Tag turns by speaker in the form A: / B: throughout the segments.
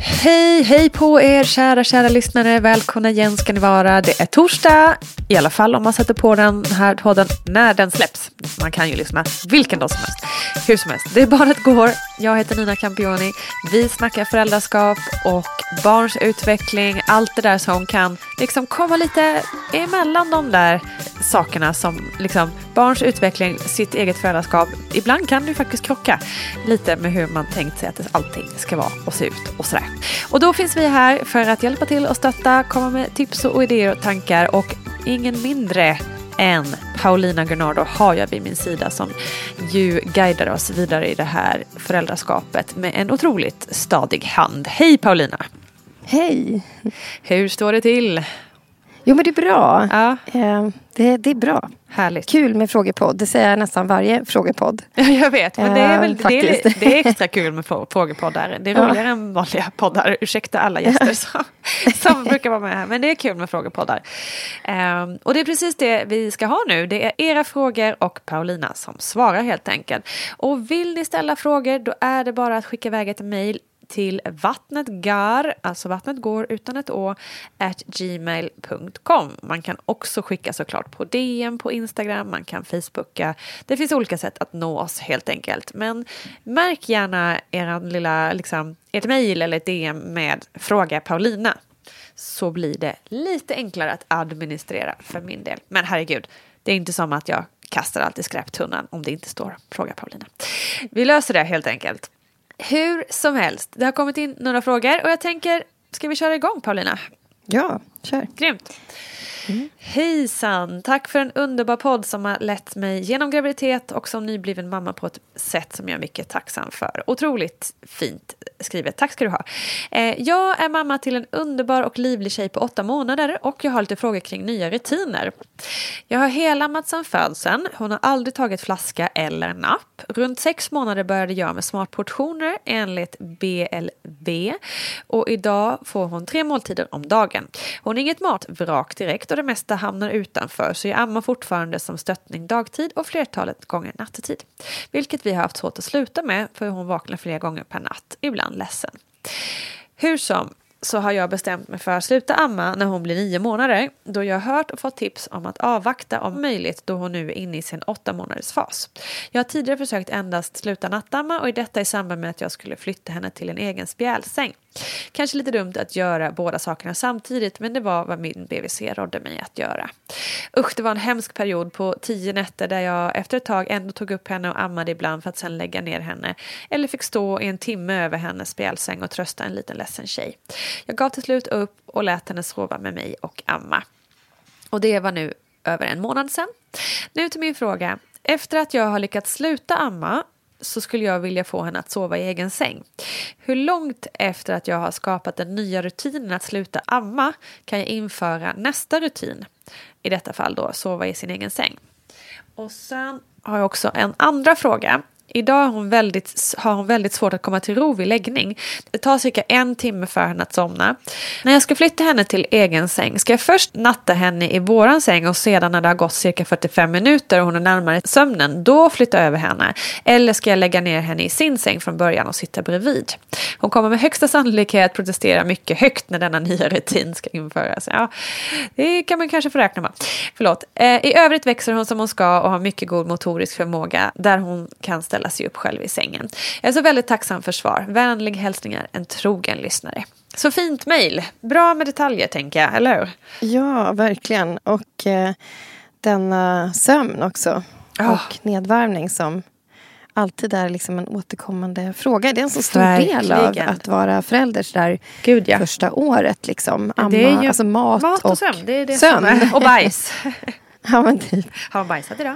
A: Hej, hej på er kära, kära lyssnare. Välkomna igen ska ni vara. Det är torsdag, i alla fall om man sätter på den här podden när den släpps. Man kan ju lyssna vilken dag som helst. Hur som helst, det är bara går. Jag heter Nina Campioni. Vi snackar föräldraskap och barns utveckling, allt det där som kan liksom komma lite emellan de där sakerna som liksom barns utveckling, sitt eget föräldraskap. Ibland kan det ju faktiskt krocka lite med hur man tänkt sig att allting ska vara och se ut och sådär. Och då finns vi här för att hjälpa till och stötta, komma med tips och idéer och tankar och ingen mindre än Paulina Gurnardo har jag vid min sida som ju guidar oss vidare i det här föräldraskapet med en otroligt stadig hand. Hej Paulina!
B: Hej!
A: Hur står det till?
B: Jo men det är bra.
A: Ja.
B: Eh, det, det är bra.
A: Härligt.
B: Kul med frågepodd. Det säger jag nästan varje frågepodd.
A: Jag vet, men det är, väl,
B: Ja,
A: det, är, det är extra kul med frå- frågepoddar. Det är
B: Ja.
A: roligare än vanliga poddar. Ursäkta alla gäster som, som brukar vara med här. Men det är kul med frågepoddar. Ehm, och det är precis det vi ska ha nu. Det är era frågor och Paulina som svarar helt enkelt. Och vill ni ställa frågor då är det bara att skicka iväg ett mejl till vattnetgar, alltså vattnet går utan ett å, at gmail.com. Man kan också skicka såklart på DM på Instagram, man kan Facebooka. Det finns olika sätt att nå oss helt enkelt. Men märk gärna er lilla, liksom, ert mejl eller ett DM med Fråga Paulina. Så blir det lite enklare att administrera för min del. Men herregud, det är inte som att jag kastar allt i skräptunnan om det inte står Fråga Paulina. Vi löser det helt enkelt. Hur som helst, det har kommit in några frågor och jag tänker, ska vi köra igång Paulina?
B: Ja, Kör.
A: Grymt. Hejsan! Tack för en underbar podd som har lett mig genom graviditet och som nybliven mamma på ett sätt som jag är mycket tacksam för. Otroligt fint skrivet. Tack ska du ha. Eh, jag är mamma till en underbar och livlig tjej på åtta månader och jag har lite frågor kring nya rutiner. Jag har helammat sedan födseln. Hon har aldrig tagit flaska eller napp. Runt sex månader började jag med smartportioner enligt BLV och idag får hon tre måltider om dagen. Hon är inget matvrak direkt och det mesta hamnar utanför så jag ammar fortfarande som stöttning dagtid och flertalet gånger nattetid. Vilket vi har haft svårt att sluta med för hon vaknar flera gånger per natt, ibland ledsen. Hur som så har jag bestämt mig för att sluta amma när hon blir nio månader då jag hört och fått tips om att avvakta om möjligt då hon nu är inne i sin åtta månaders fas. Jag har tidigare försökt endast sluta nattamma och i detta i samband med att jag skulle flytta henne till en egen spjälsäng. Kanske lite dumt att göra båda sakerna samtidigt men det var vad min BVC rådde mig att göra. Usch, det var en hemsk period på tio nätter där jag efter ett tag ändå tog upp henne och ammade ibland för att sen lägga ner henne eller fick stå i en timme över hennes spjälsäng och trösta en liten ledsen tjej. Jag gav till slut upp och lät henne sova med mig och amma. Och det var nu över en månad sedan. Nu till min fråga. Efter att jag har lyckats sluta amma så skulle jag vilja få henne att sova i egen säng. Hur långt efter att jag har skapat den nya rutinen att sluta amma kan jag införa nästa rutin? I detta fall då sova i sin egen säng. Och sen har jag också en andra fråga. Idag har hon, väldigt, har hon väldigt svårt att komma till ro vid läggning. Det tar cirka en timme för henne att somna. När jag ska flytta henne till egen säng ska jag först natta henne i våran säng och sedan när det har gått cirka 45 minuter och hon är närmare sömnen, då flytta över henne. Eller ska jag lägga ner henne i sin säng från början och sitta bredvid? Hon kommer med högsta sannolikhet protestera mycket högt när denna nya rutin ska införas. Ja, det kan man kanske få räkna med. Förlåt. Eh, I övrigt växer hon som hon ska och har mycket god motorisk förmåga där hon kan ställa ställa sig upp själv i sängen. Jag är så väldigt tacksam för svar. Vänlig hälsningar, en trogen lyssnare. Så fint mejl. Bra med detaljer tänker jag, eller hur?
B: Ja, verkligen. Och eh, denna sömn också.
A: Ja.
B: Och nedvarvning som alltid är liksom en återkommande fråga. Det är en så stor del av
A: Verkligen.
B: att vara förälder så där
A: Gud ja.
B: första året. Liksom. Amma,
A: Det är ju
B: alltså mat,
A: mat och,
B: och
A: sömn. Det är det
B: sömn.
A: som är. Och bajs.
B: ja, men typ.
A: Har hon bajsat idag?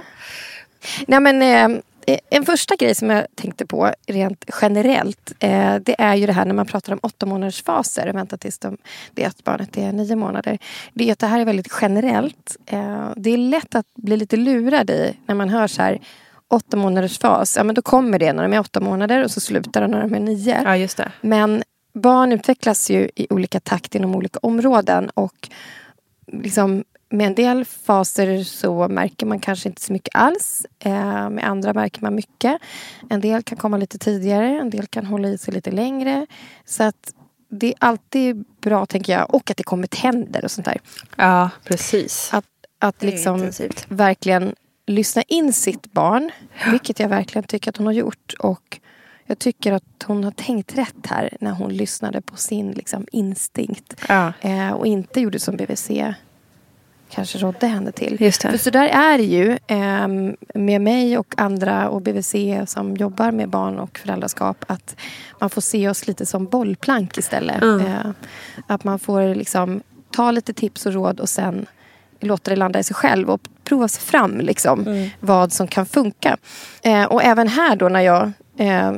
B: Nej, men, eh, en första grej som jag tänkte på rent generellt eh, det är ju det här när man pratar om åtta månaders faser och vänta tills de, det att barnet är nio månader. Det är att det här är väldigt generellt. Eh, det är lätt att bli lite lurad i när man hör så här åtta månaders fas. Ja, men då kommer det när de är åtta månader och så slutar det när de är nio.
A: Ja, just det.
B: Men barn utvecklas ju i olika takt inom olika områden och liksom med en del faser så märker man kanske inte så mycket alls. Eh, med andra märker man mycket. En del kan komma lite tidigare, en del kan hålla i sig lite längre. Så att det är alltid bra, tänker jag. Och att det kommer tänder och sånt där.
A: Ja, precis.
B: Att, att liksom verkligen lyssna in sitt barn. Vilket jag verkligen tycker att hon har gjort. Och jag tycker att hon har tänkt rätt här när hon lyssnade på sin liksom, instinkt.
A: Ja.
B: Eh, och inte gjorde som BVC kanske rådde henne till.
A: Just det.
B: För så där är det ju ehm, med mig och andra och BVC som jobbar med barn och föräldraskap. Att man får se oss lite som bollplank istället.
A: Mm.
B: Eh, att man får liksom ta lite tips och råd och sen låta det landa i sig själv och prova sig fram liksom,
A: Mm.
B: vad som kan funka. Eh, och även här då när jag eh,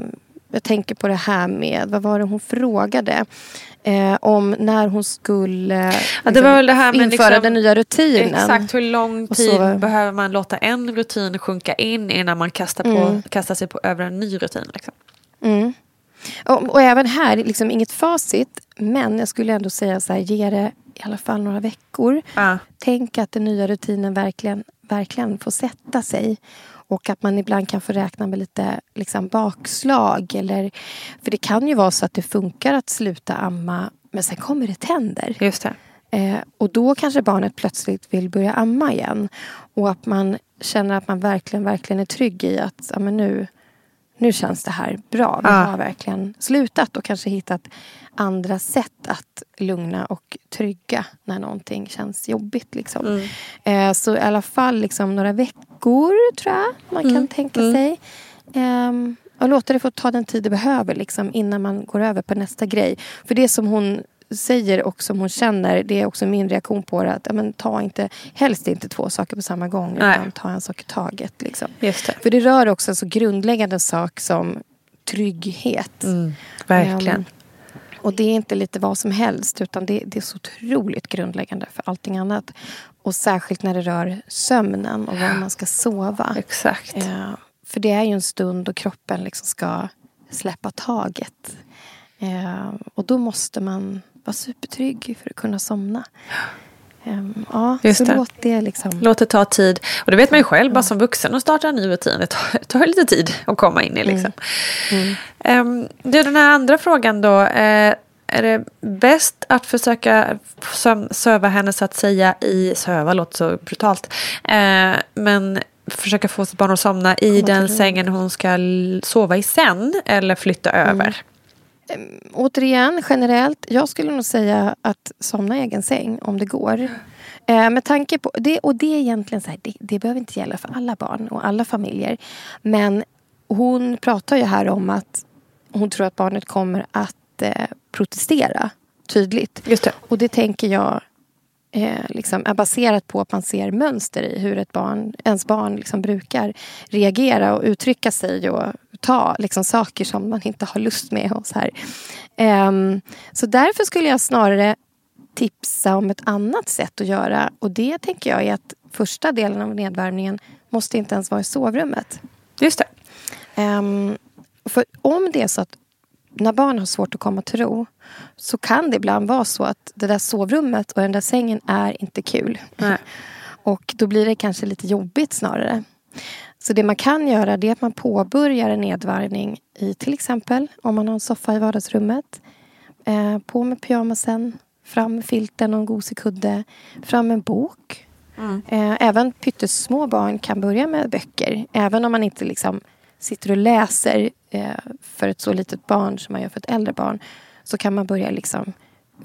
B: jag tänker på det här med, vad var det hon frågade? Eh, om när hon skulle
A: Ja, det här
B: införa
A: liksom-
B: den nya rutinen.
A: Exakt, hur lång tid
B: så-
A: behöver man låta en rutin sjunka in innan man kastar, på,
B: Mm.
A: kastar sig på över en ny rutin? Liksom.
B: Mm. Och, och även här, liksom inget facit. Men jag skulle ändå säga så här, ge det i alla fall några veckor.
A: Ja.
B: Tänk att den nya rutinen verkligen, verkligen får sätta sig. Och att man ibland kan få räkna med lite liksom, bakslag. Eller, för det kan ju vara så att det funkar att sluta amma men sen kommer det tänder.
A: Just det.
B: Eh, och då kanske barnet plötsligt vill börja amma igen. Och att man känner att man verkligen, verkligen är trygg i att ja, men nu, nu känns det här bra. Vi
A: Ja.
B: har verkligen slutat och kanske hittat andra sätt att lugna och trygga när någonting känns jobbigt. Liksom.
A: Mm.
B: Eh, så i alla fall liksom några veckor tror jag man
A: Mm.
B: kan tänka sig. Ehm, och låta det få ta den tid det behöver liksom, innan man går över på nästa grej. För det som hon säger och som hon känner, det är också min reaktion på det. Att, men, ta inte, helst inte två saker på samma gång,
A: Nej.
B: utan ta en sak i taget. Liksom.
A: Just det.
B: För det rör också en så grundläggande sak som trygghet.
A: Mm, verkligen.
B: Ehm, och det är inte lite vad som helst, utan det, det är så otroligt grundläggande för allting annat. Och särskilt när det rör sömnen och var man ska sova.
A: Exakt.
B: Eh, för det är ju en stund då kroppen liksom ska släppa taget. Eh, och då måste man vara supertrygg för att kunna somna. Eh, ja,
A: Just det.
B: låt det liksom...
A: Låt det ta tid. Och det vet man ju själv, bara som vuxen och starta en ny rutin. Det tar, det tar lite tid att komma in i. Liksom. Mm. du, den här andra frågan då. Eh, är det bäst att försöka söva henne så att säga i, söva låter så brutalt, eh, men försöka få sitt barn att somna i den sängen hon ska sova i sen eller flytta över?
B: Återigen, generellt, jag skulle nog säga att somna i egen säng om det går. Eh, med tanke på, det, och det är egentligen så här, det, det behöver inte gälla för alla barn och alla familjer. Men hon pratar ju här om att hon tror att barnet kommer att eh, protestera tydligt.
A: Just det.
B: Och det tänker jag eh, liksom är baserat på att man ser mönster i hur ett barn, ens barn liksom brukar reagera och uttrycka sig och ta liksom, saker som man inte har lust med. Och så här. Ehm, så därför skulle jag snarare tipsa om ett annat sätt att göra. Och det tänker jag är att första delen av nedvärmningen måste inte ens vara i sovrummet.
A: Just det.
B: Ehm, för om det är så att när barn har svårt att komma till ro så kan det ibland vara så att det där sovrummet och den där sängen är inte kul.
A: Nej.
B: Och då blir det kanske lite jobbigt snarare. Så det man kan göra är att man påbörjar en nedvarvning i till exempel om man har en soffa i vardagsrummet. Eh, på med pyjamasen, fram med filten och en gosig kudde, fram med en bok. Eh, även pyttesmå barn kan börja med böcker. Även om man inte liksom sitter och läser eh, för ett så litet barn som man gör för ett äldre barn. Så kan man börja liksom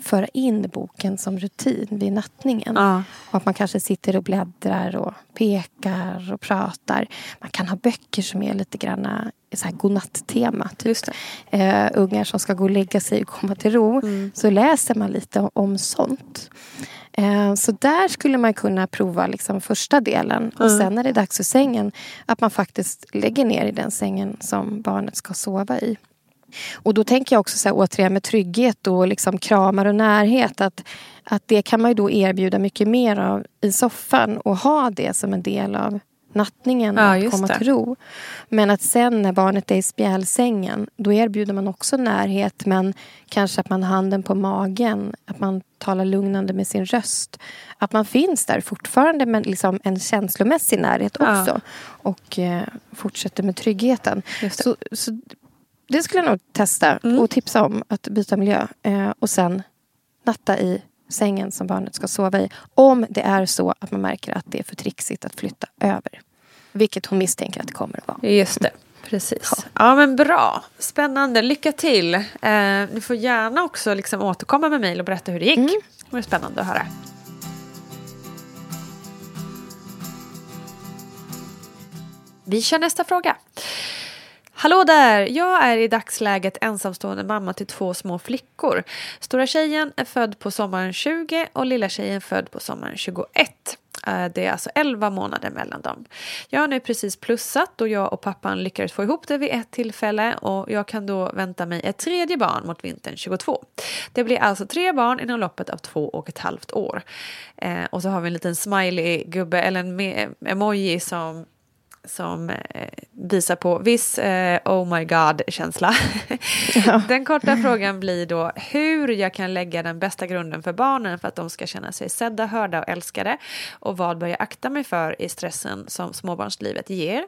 B: föra in boken som rutin vid nattningen.
A: Ja.
B: Och att man kanske sitter och bläddrar och pekar och pratar. Man kan ha böcker som är lite grann så här godnatt-tema. Typ. Eh, ungar som ska gå och lägga sig och komma till ro. Så läser man lite om, sånt. Eh, så där skulle man kunna prova liksom första delen. Och sen när det är dags för sängen, att man faktiskt lägger ner i den sängen som barnet ska sova i. Och då tänker jag också så här, återigen med trygghet och liksom kramar och närhet. Att, att det kan man ju då erbjuda mycket mer av i soffan och ha det som en del av nattningen
A: Ja,
B: att komma
A: det.
B: till ro. Men att sen när barnet är i spjälsängen då erbjuder man också närhet men kanske att man har handen på magen. Att man talar lugnande med sin röst. Att man finns där fortfarande men liksom en känslomässig närhet
A: Ja.
B: också. Och eh, fortsätter med tryggheten. Så, så det skulle jag nog testa och tipsa om att byta miljö. Eh, och sen natta i sängen som barnet ska sova i. Om det är så att man märker att det är för trixigt att flytta över. Vilket hon misstänker att det kommer att vara.
A: Just det. Precis. Ja. men bra. Spännande. Lycka till. Eh, ni får gärna också liksom återkomma med mejl och berätta hur det gick. Det var spännande att höra. Vi kör nästa fråga. Hallå där! Jag är i dagsläget ensamstående mamma till två små flickor. Stora tjejen är född på sommaren 20 och lilla tjejen född på sommaren 21. Eh, det är alltså 11 månader mellan dem. Jag har nu precis plussat och jag och pappan lyckades få ihop det vid ett tillfälle och jag kan då vänta mig ett tredje barn mot vintern 22. Det blir alltså tre barn inom loppet av två och ett halvt år. Eh, och så har vi en liten smiley-gubbe eller en emoji som som eh, visar på viss eh, oh my god-känsla. Den korta frågan blir då hur jag kan lägga den bästa grunden för barnen för att de ska känna sig sedda, hörda och älskade och vad bör jag akta mig för i stressen som småbarnslivet ger.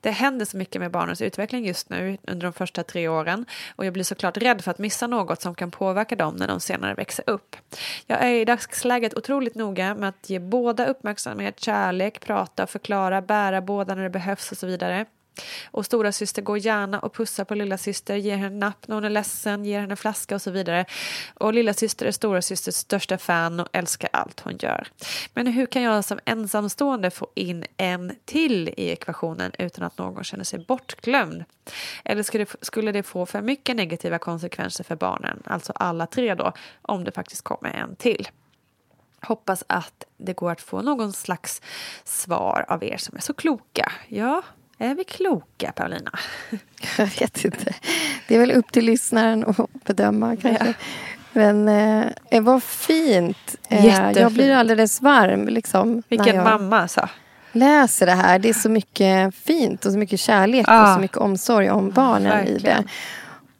A: Det händer så mycket med barnens utveckling just nu under de första tre åren och jag blir såklart rädd för att missa något som kan påverka dem när de senare växer upp. Jag är i dagsläget otroligt noga med att ge båda uppmärksamhet, kärlek, prata, förklara, bära båda när det behövs och så vidare. Och stora syster går gärna och pussar på lilla syster, ger henne napp när hon är ledsen, ger henne flaska och så vidare. Och lilla syster är stora systers största fan och älskar allt hon gör. Men hur kan jag som ensamstående få in en till i ekvationen utan att någon känner sig bortglömd? Eller skulle det, skulle det få för mycket negativa konsekvenser för barnen, alltså alla tre då, om det faktiskt kommer en till? Hoppas att det går att få någon slags svar av er som är så kloka. Ja, är vi kloka, Paulina?
B: Jag vet inte. Det är väl upp till lyssnaren att bedöma kanske. Ja. Men eh, vad fint. Eh, jag blir alldeles varm. Liksom,
A: Vilken mamma, så.
B: läser det här. Det är så mycket fint och så mycket kärlek ah. och så mycket omsorg om barnen Verkligen. i det.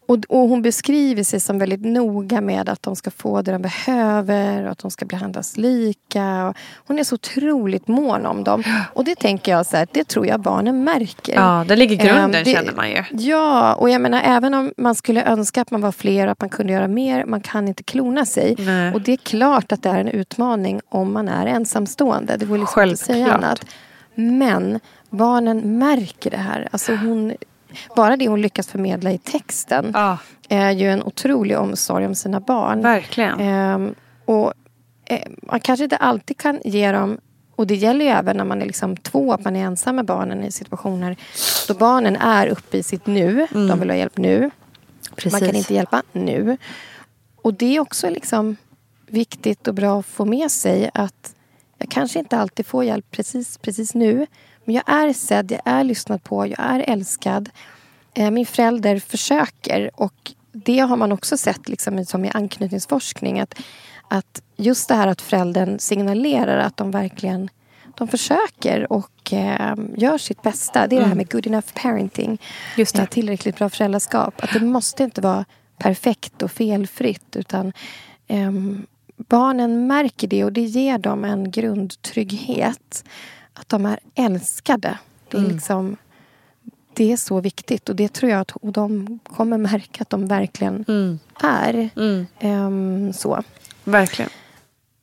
B: Och, och, hon beskriver sig som väldigt noga med att de ska få det de behöver och att de ska behandlas lika. Hon är så otroligt mån om dem. Och det tänker jag så här, det tror jag barnen märker.
A: Ja, det ligger grunden um, det, känner man ju.
B: Ja, och jag menar även om man skulle önska att man var fler och att man kunde göra mer. Man kan inte klona sig. Nej. Och det är klart att det är en utmaning om man är ensamstående. Det går liksom inte att säga annat. Men barnen märker det här. Alltså hon bara det hon lyckas förmedla i texten ah. är ju en otrolig omsorg om sina barn.
A: Verkligen.
B: Eh, och eh, Man kanske inte alltid kan ge dem och det gäller ju även när man är liksom två, att man är ensam med barnen i situationer då barnen är uppe i sitt nu. Mm. De vill ha hjälp nu. Precis. Man kan inte hjälpa nu. Och det är också liksom viktigt och bra att få med sig att jag kanske inte alltid får hjälp precis, precis nu. Men jag är sedd, jag är lyssnad på, jag är älskad. Eh, min förälder försöker och det har man också sett liksom, som i anknytningsforskning. Att, att just det här att föräldern signalerar att de verkligen de försöker och eh, gör sitt bästa. Det är mm. det här mm. med good enough parenting. Just det. Eh, tillräckligt bra föräldraskap. Att det måste inte vara perfekt och felfritt. Utan eh, barnen märker det och det ger dem en grundtrygghet att de är älskade. Det är, mm. liksom, det är så viktigt och det tror jag att de kommer märka att de verkligen mm. är. Um, så.
A: Verkligen.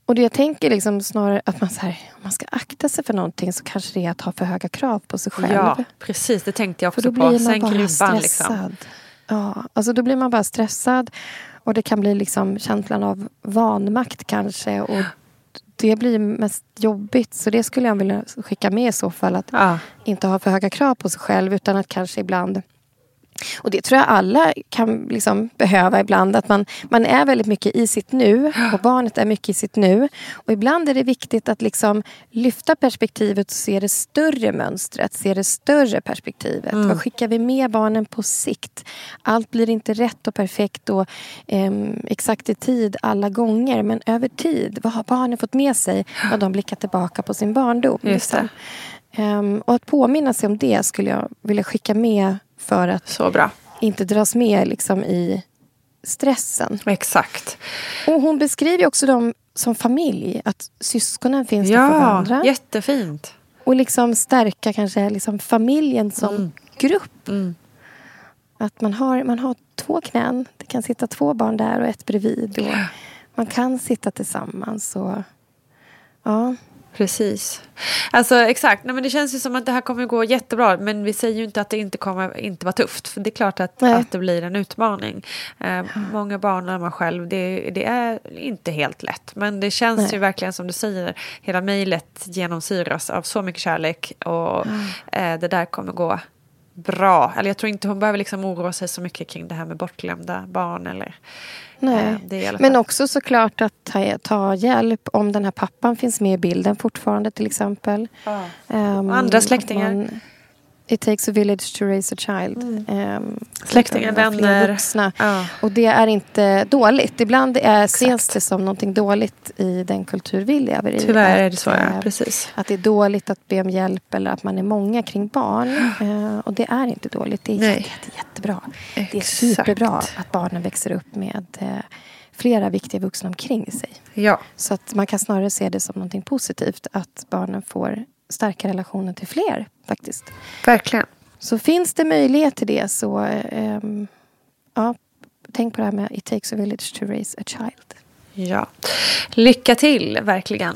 B: Och det jag tänker liksom snarare att man, så här, om man ska akta sig för någonting så kanske det är att ha för höga krav på sig själv.
A: Ja, precis. Det tänkte jag också för då på. Blir man bara liksom. stressad. Liksom.
B: Ja, alltså då blir man bara stressad. Och det kan bli liksom känslan av vanmakt kanske. Och det blir mest jobbigt. Så det skulle jag vilja skicka med i så fall. Att ja. inte ha för höga krav på sig själv utan att kanske ibland och det tror jag alla kan liksom behöva ibland. Att man, man är väldigt mycket i sitt nu och barnet är mycket i sitt nu. Och ibland är det viktigt att liksom lyfta perspektivet och se det större mönstret. Se det större perspektivet. Mm. Vad skickar vi med barnen på sikt? Allt blir inte rätt och perfekt och eh, exakt i tid alla gånger. Men över tid, vad har barnen fått med sig när de blickar tillbaka på sin barndom? Liksom. Um, och att påminna sig om det skulle jag vilja skicka med för att inte dras med liksom, i stressen.
A: Exakt.
B: Och hon beskriver också dem som familj. Att syskonen finns
A: ja,
B: där för varandra.
A: Jättefint.
B: Och liksom stärka kanske liksom familjen som mm. grupp. Mm. Att man har, man har två knän. Det kan sitta två barn där och ett bredvid. Och man kan sitta tillsammans. Och, ja.
A: Precis. Alltså exakt, Nej, men det känns ju som att det här kommer gå jättebra men vi säger ju inte att det inte kommer inte vara tufft. För det är klart att, att det blir en utmaning. Eh, många barn man själv, det, det, är inte helt lätt. Men det känns Nej. ju verkligen som du säger, hela mejlet genomsyras av så mycket kärlek och eh, det där kommer gå bra. Eller jag tror inte hon behöver liksom oroa sig så mycket kring det här med bortglömda barn eller
B: Nej. Eh, Men också såklart att ta, ta, hjälp om den här pappan finns med i bilden fortfarande till exempel.
A: Ja. Um, Andra släktingar. Man,
B: It takes a village to raise a child. Mm. Um,
A: Släktingar, vänner.
B: Vuxna. Ja. Och det är inte dåligt. Ibland är, ses det som någonting dåligt i den kultur vi lever i.
A: Tyvärr att, är det så, ja. Eh, Precis.
B: Att det är dåligt att be om hjälp eller att man är många kring barn. Uh, och det är inte dåligt. Det är Nej. jätte, jättebra. Exakt. Det är superbra att barnen växer upp med uh, flera viktiga vuxna omkring sig.
A: Ja.
B: Så att man kan snarare se det som någonting positivt att barnen får starka relationer till fler faktiskt.
A: Verkligen.
B: Så finns det möjlighet till det så um, ja, tänk på det här med It takes a village to raise a child.
A: Ja. Lycka till, verkligen.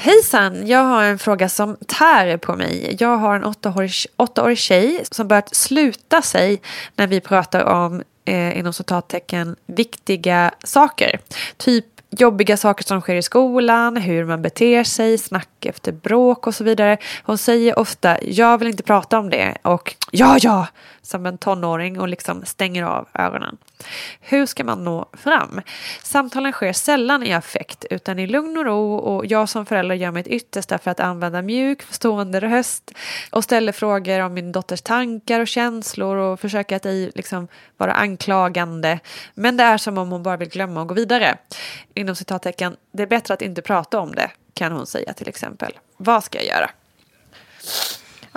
A: Hejsan! Jag har en fråga som tär på mig. Jag har en åttaårig, åttaårig tjej som börjat sluta sig när vi pratar om eh, inom citattecken viktiga saker. Typ jobbiga saker som sker i skolan, hur man beter sig, snack efter bråk och så vidare. Hon säger ofta jag vill inte prata om det och ja, ja, som en tonåring och liksom stänger av ögonen. Hur ska man nå fram? Samtalen sker sällan i affekt utan i lugn och ro och jag som förälder gör mitt yttersta för att använda mjuk, förstående röst och ställer frågor om min dotters tankar och känslor och försöker att ej liksom vara anklagande. Men det är som om hon bara vill glömma och gå vidare. Inom citattecken, det är bättre att inte prata om det kan hon säga till exempel. Vad ska jag göra?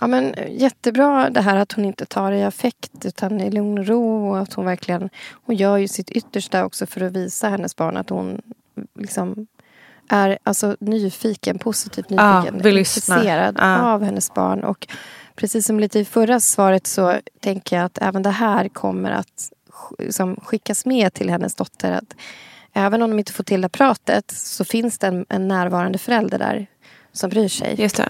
B: Ja, men jättebra det här att hon inte tar det i affekt utan i lugn och ro. Och att hon verkligen hon gör ju sitt yttersta också för att visa hennes barn att hon liksom är alltså, nyfiken, positivt nyfiken,
A: Ja,
B: intresserad.
A: Ja.
B: av hennes barn. Och precis som lite i förra svaret så tänker jag att även det här kommer att sk- som skickas med till hennes dotter. Att även om de inte får till det pratet så finns det en, en närvarande förälder där som bryr sig.
A: Just det.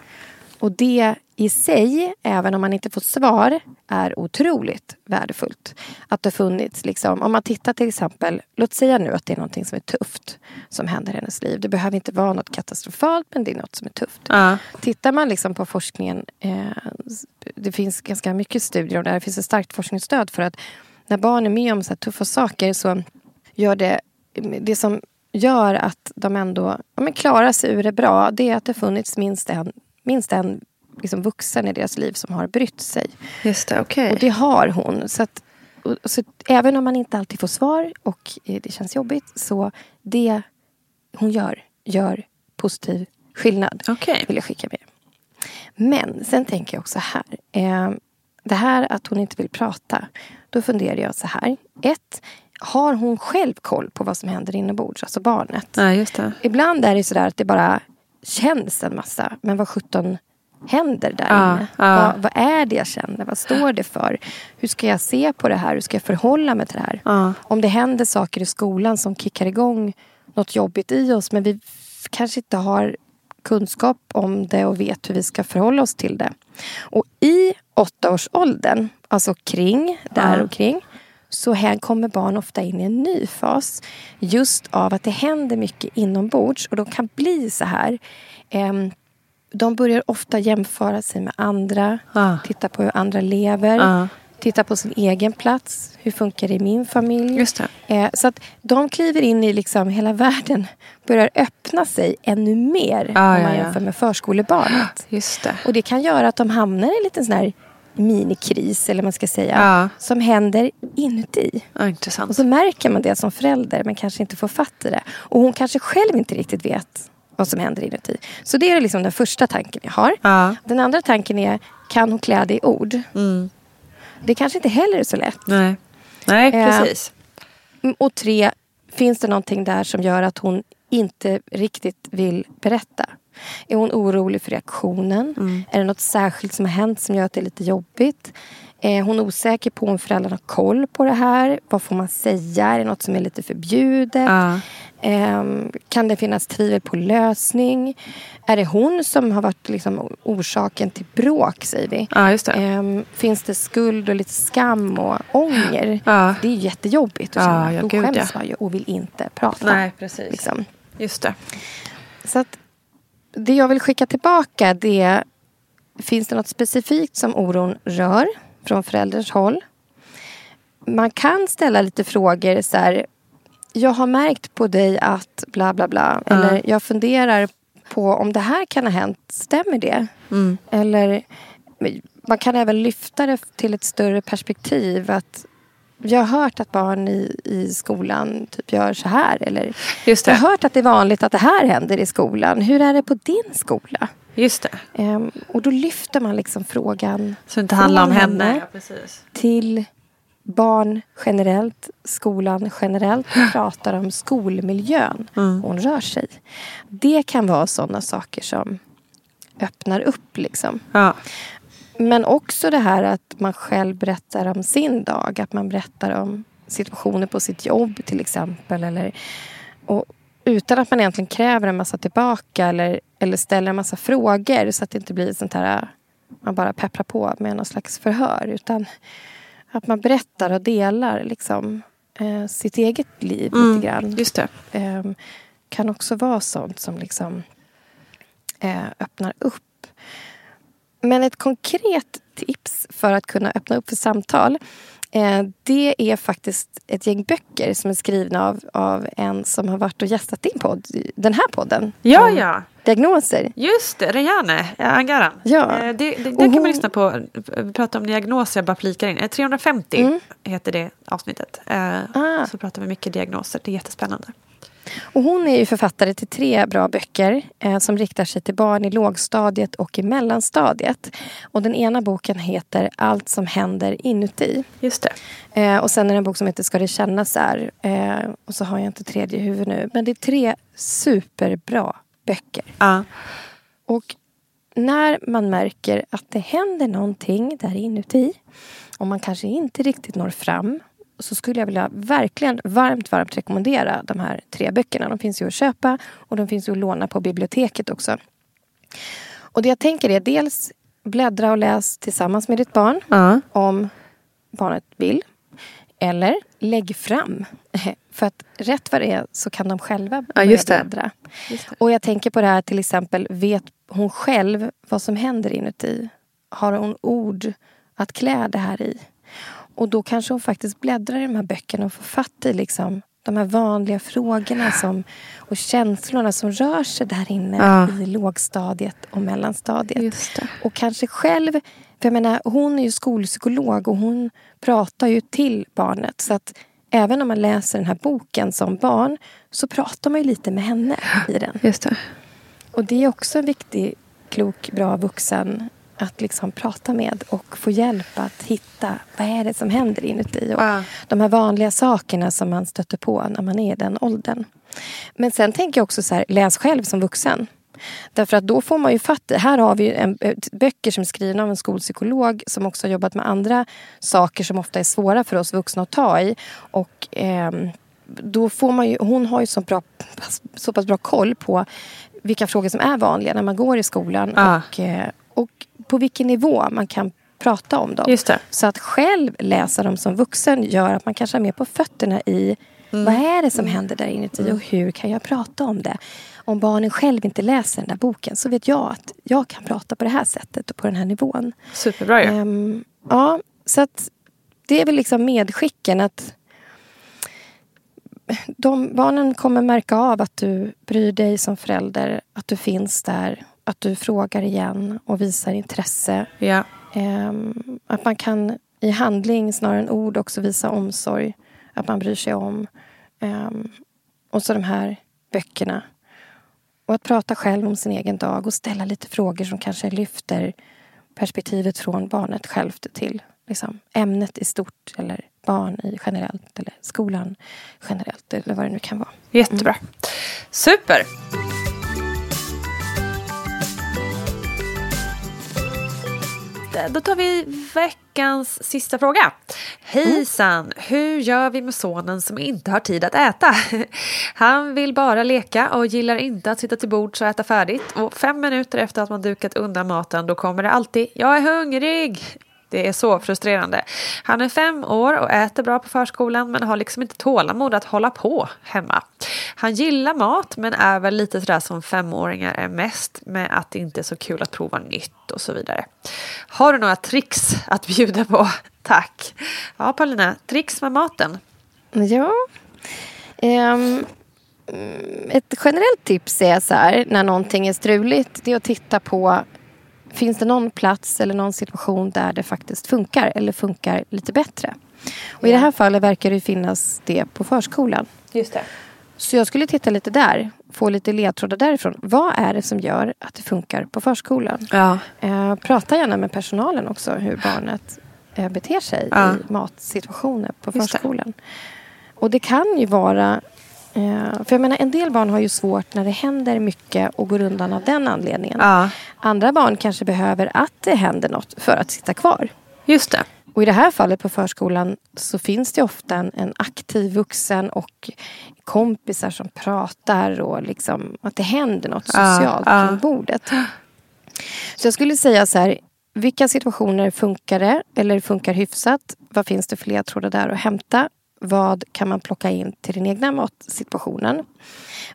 B: Och det i sig, även om man inte får svar, är otroligt värdefullt. Att det funnits, liksom, om man tittar till exempel, låt säga nu att det är någonting som är tufft som händer i hennes liv. Det behöver inte vara något katastrofalt, men det är något som är tufft.
A: Ja.
B: Tittar man liksom på forskningen, eh, det finns ganska mycket studier om det här, det finns ett starkt forskningsstöd för att när barn är med om så tuffa saker så gör det, det som gör att de ändå ja, men klarar sig ur det bra, det är att det funnits minst en, minst en liksom vuxen i deras liv som har brytt sig.
A: Just det, okej.
B: Och det har hon. Så, att, och, så även om man inte alltid får svar och eh, det känns jobbigt så det hon gör, gör positiv skillnad.
A: Okej.
B: Vill jag skicka med. Men sen tänker jag också här. Eh, det här att hon inte vill prata. Då funderar jag så här. Ett, har hon själv koll på vad som händer inombords? Alltså barnet.
A: Ja.
B: Ibland är det sådär att det bara känns en massa. Men vad sjutton händer där inne?
A: ja.
B: Vad, vad är det jag känner? Vad står det för? Hur ska jag se på det här? Hur ska jag förhålla mig till det här?
A: Ja.
B: Om det händer saker i skolan som kickar igång något jobbigt i oss men vi kanske inte har kunskap om det och vet hur vi ska förhålla oss till det. Och i åttaårsåldern, alltså kring, där och kring så här kommer barn ofta in i en ny fas. Just av att det händer mycket inombords och de kan bli så här. Ehm, de börjar ofta jämföra sig med andra,
A: Ja.
B: titta på hur andra lever,
A: Ja.
B: titta på sin egen plats. Hur funkar det i min familj?
A: Just.
B: Eh, så att de kliver in i liksom hela världen, börjar öppna sig ännu mer
A: Ja,
B: om man jämför med förskolebarnet.
A: Just det.
B: Och det kan göra att de hamnar i en liten sån här minikris, eller man ska säga,
A: Ja.
B: som händer inuti.
A: Ja, intressant.
B: Och så märker man det som förälder, men kanske inte får fatt i det. Och hon kanske själv inte riktigt vet vad som händer inuti. Så det är liksom den första tanken jag har.
A: Ja.
B: Den andra tanken är, kan hon klä det i ord?
A: Mm.
B: Det kanske inte heller är så lätt.
A: Nej. Nej,
B: Eh,
A: precis.
B: Mm, Och tre, finns det någonting där som gör att hon inte riktigt vill berätta? Är hon orolig för reaktionen?
A: Mm.
B: Är det något särskilt som har hänt som gör att det är lite jobbigt? Är hon osäker på om föräldrarna har koll på det här? Vad får man säga? Är det något som är lite förbjudet?
A: Ja.
B: Ehm, kan det finnas tvivel på lösning? Är det hon som har varit liksom orsaken till bråk, säger vi?
A: ja, just det.
B: Ehm, finns det skuld och lite skam och ånger?
A: Ja.
B: Det är jättejobbigt att
A: Ja,
B: känna.
A: ja,
B: Då
A: gud,
B: skäms
A: ja.
B: man ju och vill inte prata.
A: Nej, precis.
B: Liksom.
A: Just det.
B: Så att det jag vill skicka tillbaka det är, Finns det något specifikt som oron rör från förälderns håll? Man kan ställa lite frågor så här. Jag har märkt på dig att bla bla bla. Eller jag funderar på om det här kan ha hänt. Stämmer det?
A: Mm.
B: Eller man kan även lyfta det till ett större perspektiv. att Jag har hört att barn i, i skolan typ gör så här. Eller jag har hört att det är vanligt att det här händer i skolan. Hur är det på din skola?
A: Just det.
B: Ehm, och då lyfter man liksom frågan
A: Så det inte handlar om henne.
B: henne.
A: Ja,
B: till barn generellt, skolan generellt. Vi pratar om skolmiljön
A: Mm.
B: hon rör sig. Det kan vara sådana saker som öppnar upp. Liksom.
A: Ja.
B: Men också det här att man själv berättar om sin dag. Att man berättar om situationer på sitt jobb till exempel. Eller, och utan att man egentligen kräver en massa tillbaka eller, eller ställer en massa frågor så att det inte blir sånt här man bara pepprar på med någon slags förhör. Utan att man berättar och delar liksom, eh, sitt eget liv
A: Mm,
B: lite grann.
A: Just det.
B: Eh, kan också vara sånt som liksom eh, öppnar upp. Men ett konkret tips för att kunna öppna upp för samtal eh, det är faktiskt ett gäng böcker som är skrivna av, av en som har varit och gästat din podd, den här podden.
A: Ja, ja.
B: Diagnoser.
A: Just det, Rejane Angaran.
B: Ja.
A: Eh, Det, det, det kan man lyssna på. Vi pratar om diagnoser, jag bara flikar in. Eh, 350
B: Mm.
A: heter det avsnittet. Eh,
B: Ah.
A: Så pratar vi mycket diagnoser, det är jättespännande.
B: Och hon är ju författare till tre bra böcker eh, som riktar sig till barn i lågstadiet och i mellanstadiet. Och den ena boken heter Allt som händer inuti.
A: Just det.
B: Eh, och sen är det en bok som heter Ska det kännas där. Eh, och så har jag inte tredje i huvudet nu. Men det är tre superbra böcker.
A: Ja.
B: Och när man märker att det händer någonting där inuti och man kanske inte riktigt når fram så skulle jag vilja verkligen varmt, varmt rekommendera de här tre böckerna. De finns ju att köpa och de finns ju att låna på biblioteket också. Och det jag tänker är dels bläddra och läs tillsammans med ditt barn
A: Ja.
B: om barnet vill. Eller lägg fram. För att rätt vad det är så kan de själva
A: Ja,
B: börja
A: just det.
B: bläddra.
A: Just.
B: Och jag tänker på det här till exempel, vet hon själv vad som händer inuti? Har hon ord att klä det här i? Och då kanske hon faktiskt bläddrar i de här böckerna och får fatt i liksom de här vanliga frågorna som, och känslorna som rör sig där inne
A: Ja.
B: i lågstadiet och mellanstadiet. Och kanske själv, för jag menar hon är ju skolpsykolog och hon pratar ju till barnet. Så att även om man läser den här boken som barn så pratar man ju lite med henne i den.
A: Just det.
B: Och det är också en viktig, klok, bra vuxen att liksom prata med och få hjälp att hitta vad är det som händer inuti. Och
A: Ja.
B: De här vanliga sakerna som man stöter på när man är i den åldern. Men sen tänker jag också så här, läs själv som vuxen. Därför att då får man ju fatt i, här har vi en, böcker som är skrivna av en skolpsykolog som också har jobbat med andra saker som ofta är svåra för oss vuxna att ta i. Och eh, då får man ju, hon har ju så, bra, så pass bra koll på vilka frågor som är vanliga när man går i skolan.
A: Ah.
B: Och, eh, och på vilken nivå man kan prata om dem. Så att själv läsa dem som vuxen gör att man kanske är mer på fötterna i
A: Mm.
B: vad är det som händer där inuti och hur kan jag prata om det? Om barnen själv inte läser den där boken så vet jag att jag kan prata på det här sättet och på den här nivån.
A: Superbra ju.
B: Ehm, ja, så att det är väl liksom medskicken att de, barnen kommer märka av att du bryr dig som förälder, att du finns där, att du frågar igen och visar intresse.
A: Ja.
B: Ehm, att man kan i handling snarare än ord också visa omsorg. Att man bryr sig om. Ehm, och så de här böckerna. Och att prata själv om sin egen dag och ställa lite frågor som kanske lyfter perspektivet från barnet självt till liksom, ämnet i stort eller barn i generellt eller skolan generellt eller vad det nu kan vara.
A: Jättebra. Super. Då tar vi veckans sista fråga. Hejsan! Hur gör vi med sonen som inte har tid att äta? Han vill bara leka och gillar inte att sitta till bords och äta färdigt. Och fem minuter efter att man dukat undan maten då kommer det alltid “Jag är hungrig!” Det är så frustrerande. Han är fem år och äter bra på förskolan men har liksom inte tålamod att hålla på hemma. Han gillar mat men är väl lite sådär som femåringar är mest med att det inte är så kul att prova nytt och så vidare. Har du några tricks att bjuda på? Tack! Ja, Paulina, tricks med maten?
B: Ja. Um, ett generellt tips är så här, när någonting är struligt, det är att titta på Finns det någon plats eller någon situation där det faktiskt funkar eller funkar lite bättre? Och I det här fallet verkar det finnas det på förskolan.
A: Just det.
B: Så jag skulle titta lite där, få lite ledtrådar därifrån. Vad är det som gör att det funkar på förskolan?
A: Ja.
B: Eh, prata gärna med personalen också hur barnet eh, beter sig
A: Ja.
B: i matsituationer på
A: Just det.
B: förskolan. Och det kan ju vara... Eh, för jag menar, en del barn har ju svårt när det händer mycket och går undan av den anledningen.
A: Ja,
B: Andra barn kanske behöver att det händer något för att sitta kvar.
A: just det.
B: Och i det här fallet på förskolan så finns det ofta en, en aktiv vuxen och kompisar som pratar och liksom att det händer något
A: Ja,
B: socialt
A: ja.
B: kring bordet. Så jag skulle säga så här, vilka situationer funkar det eller funkar hyfsat? Vad finns det för ledtrådar där att hämta? Vad kan man plocka in till den egna matsituationen?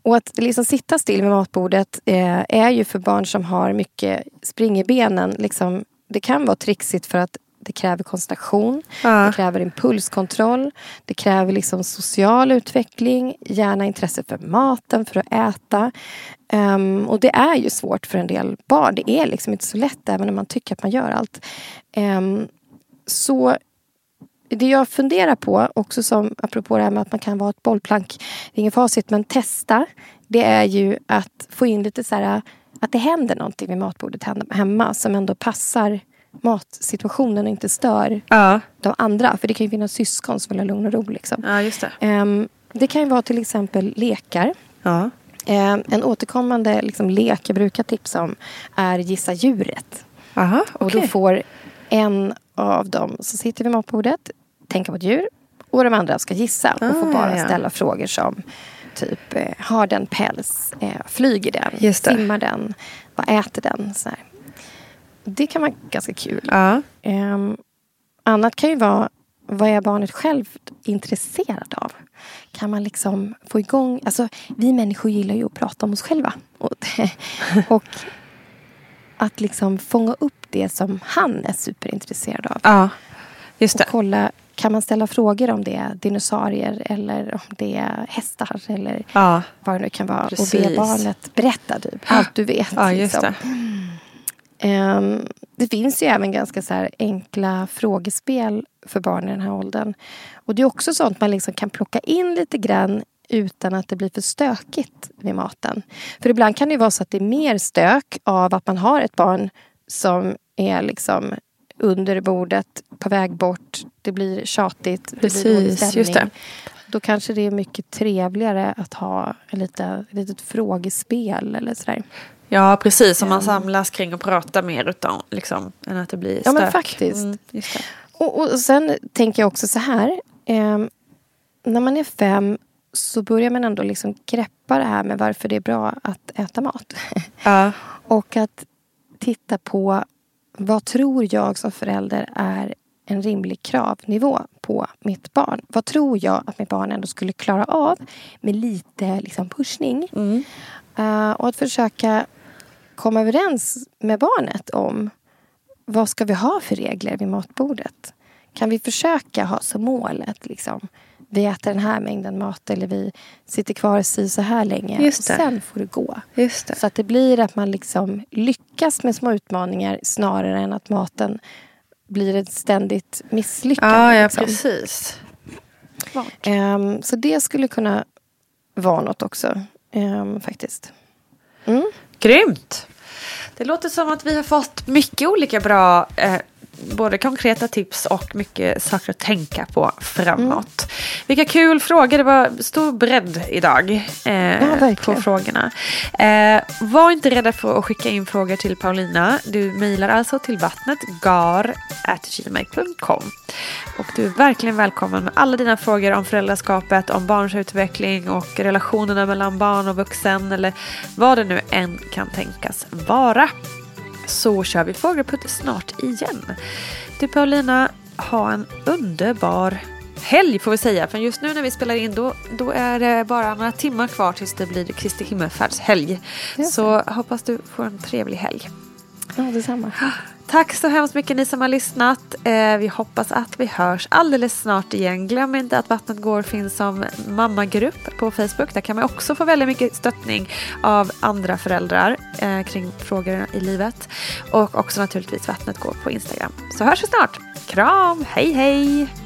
B: Och att liksom sitta still vid matbordet eh, är ju för barn som har mycket spring i benen. Liksom, det kan vara trixigt för att det kräver koncentration,
A: Ja.
B: det kräver impulskontroll, det kräver liksom social utveckling, gärna intresse för maten, för att äta. Ehm, och det är ju svårt för en del barn. Det är liksom inte så lätt även om man tycker att man gör allt. Ehm, så det jag funderar på, också som apropå det här med att man kan vara ett bollplank, det är ingen facit, men testa. Det är ju att få in lite så här, att det händer någonting vid matbordet hem- hemma som ändå passar matsituationen och inte stör
A: Ja,
B: de andra. För det kan ju finnas syskon som vill ha lugn och ro. Liksom.
A: ja just det.
B: Ehm, det kan ju vara till exempel lekar.
A: Ja.
B: Ehm, en återkommande liksom, lek jag brukar tipsa om är Gissa djuret.
A: Aha,
B: Och då får en av dem som sitter vid matbordet tänka på ett djur och de andra ska gissa och får
A: Ah,
B: bara
A: ja,
B: ställa frågor som typ eh, har den päls, eh, flyger den, simmar den, vad äter den? Så här. Det kan vara ganska kul.
A: Ja.
B: Ehm, annat kan ju vara vad är barnet själv intresserad av? Kan man liksom få igång... Alltså, vi människor gillar ju att prata om oss själva. Och, och att liksom fånga upp det som han är superintresserad av.
A: ja, just
B: Och
A: det.
B: kolla, kan man ställa frågor om det är dinosaurier eller om det är hästar eller
A: Ja,
B: vad det nu kan vara. Och
A: Precis.
B: be barnet berätta typ, allt du vet.
A: ja just
B: liksom.
A: det.
B: Ehm, det finns ju även ganska så här enkla frågespel för barn i den här åldern. Och det är också sånt man liksom kan plocka in lite grann utan att det blir för stökigt vid maten. För ibland kan det vara så att det är mer stök av att man har ett barn som är liksom under bordet, på väg bort. Det blir tjatigt, det blir dålig stämning.
A: just det.
B: Då kanske det är mycket trevligare att ha ett litet frågespel eller sådär.
A: Ja, precis. Om man samlas kring och pratar mer utan, liksom, än att det blir stök.
B: Ja, men faktiskt.
A: Mm.
B: Och, och sen tänker jag också så här. Eh, när man är fem så börjar man ändå liksom greppa det här med varför det är bra att äta mat.
A: Ja.
B: och att titta på vad tror jag som förälder är en rimlig kravnivå på mitt barn. Vad tror jag att mitt barn ändå skulle klara av med lite liksom, pushning? Eh, och att försöka komma överens med barnet om vad ska vi ha för regler vid matbordet? Kan vi försöka ha som målet liksom, vi äter den här mängden mat eller vi sitter kvar si så här länge
A: Just
B: och sen får det gå.
A: Just det.
B: Så att det blir att man liksom lyckas med små utmaningar snarare än att maten blir ett ständigt misslyckande.
A: Ja, ja
B: liksom.
A: precis.
B: Ehm, så det skulle kunna vara något också, ehm, faktiskt. Mm.
A: Grymt! Det låter som att vi har fått mycket olika bra eh, både konkreta tips och mycket saker att tänka på framåt. Vilka kul frågor. Det var stor bredd idag eh,
B: verkligen.
A: på frågorna. Eh, var inte rädda för att skicka in frågor till Paulina. Du mejlar alltså till vattnetgar.gmail.com. Och du är verkligen välkommen med alla dina frågor om föräldraskapet, om barns utveckling och relationerna mellan barn och vuxen eller vad det nu än kan tänkas vara så kör vi Fågelputt snart igen. Du Paulina, ha en underbar helg får vi säga. För just nu när vi spelar in då, då är det bara några timmar kvar tills det blir Kristi himmelfärdshelg. Så hoppas du får en trevlig helg.
B: Ja, detsamma.
A: Tack så hemskt mycket ni som har lyssnat. Eh, vi hoppas att vi hörs alldeles snart igen. Glöm inte att Vattnet går finns som mammagrupp på Facebook. Där kan man också få väldigt mycket stöttning av andra föräldrar eh, kring frågor i livet. Och också naturligtvis Vattnet går på Instagram. Så hörs vi snart. Kram, hej hej!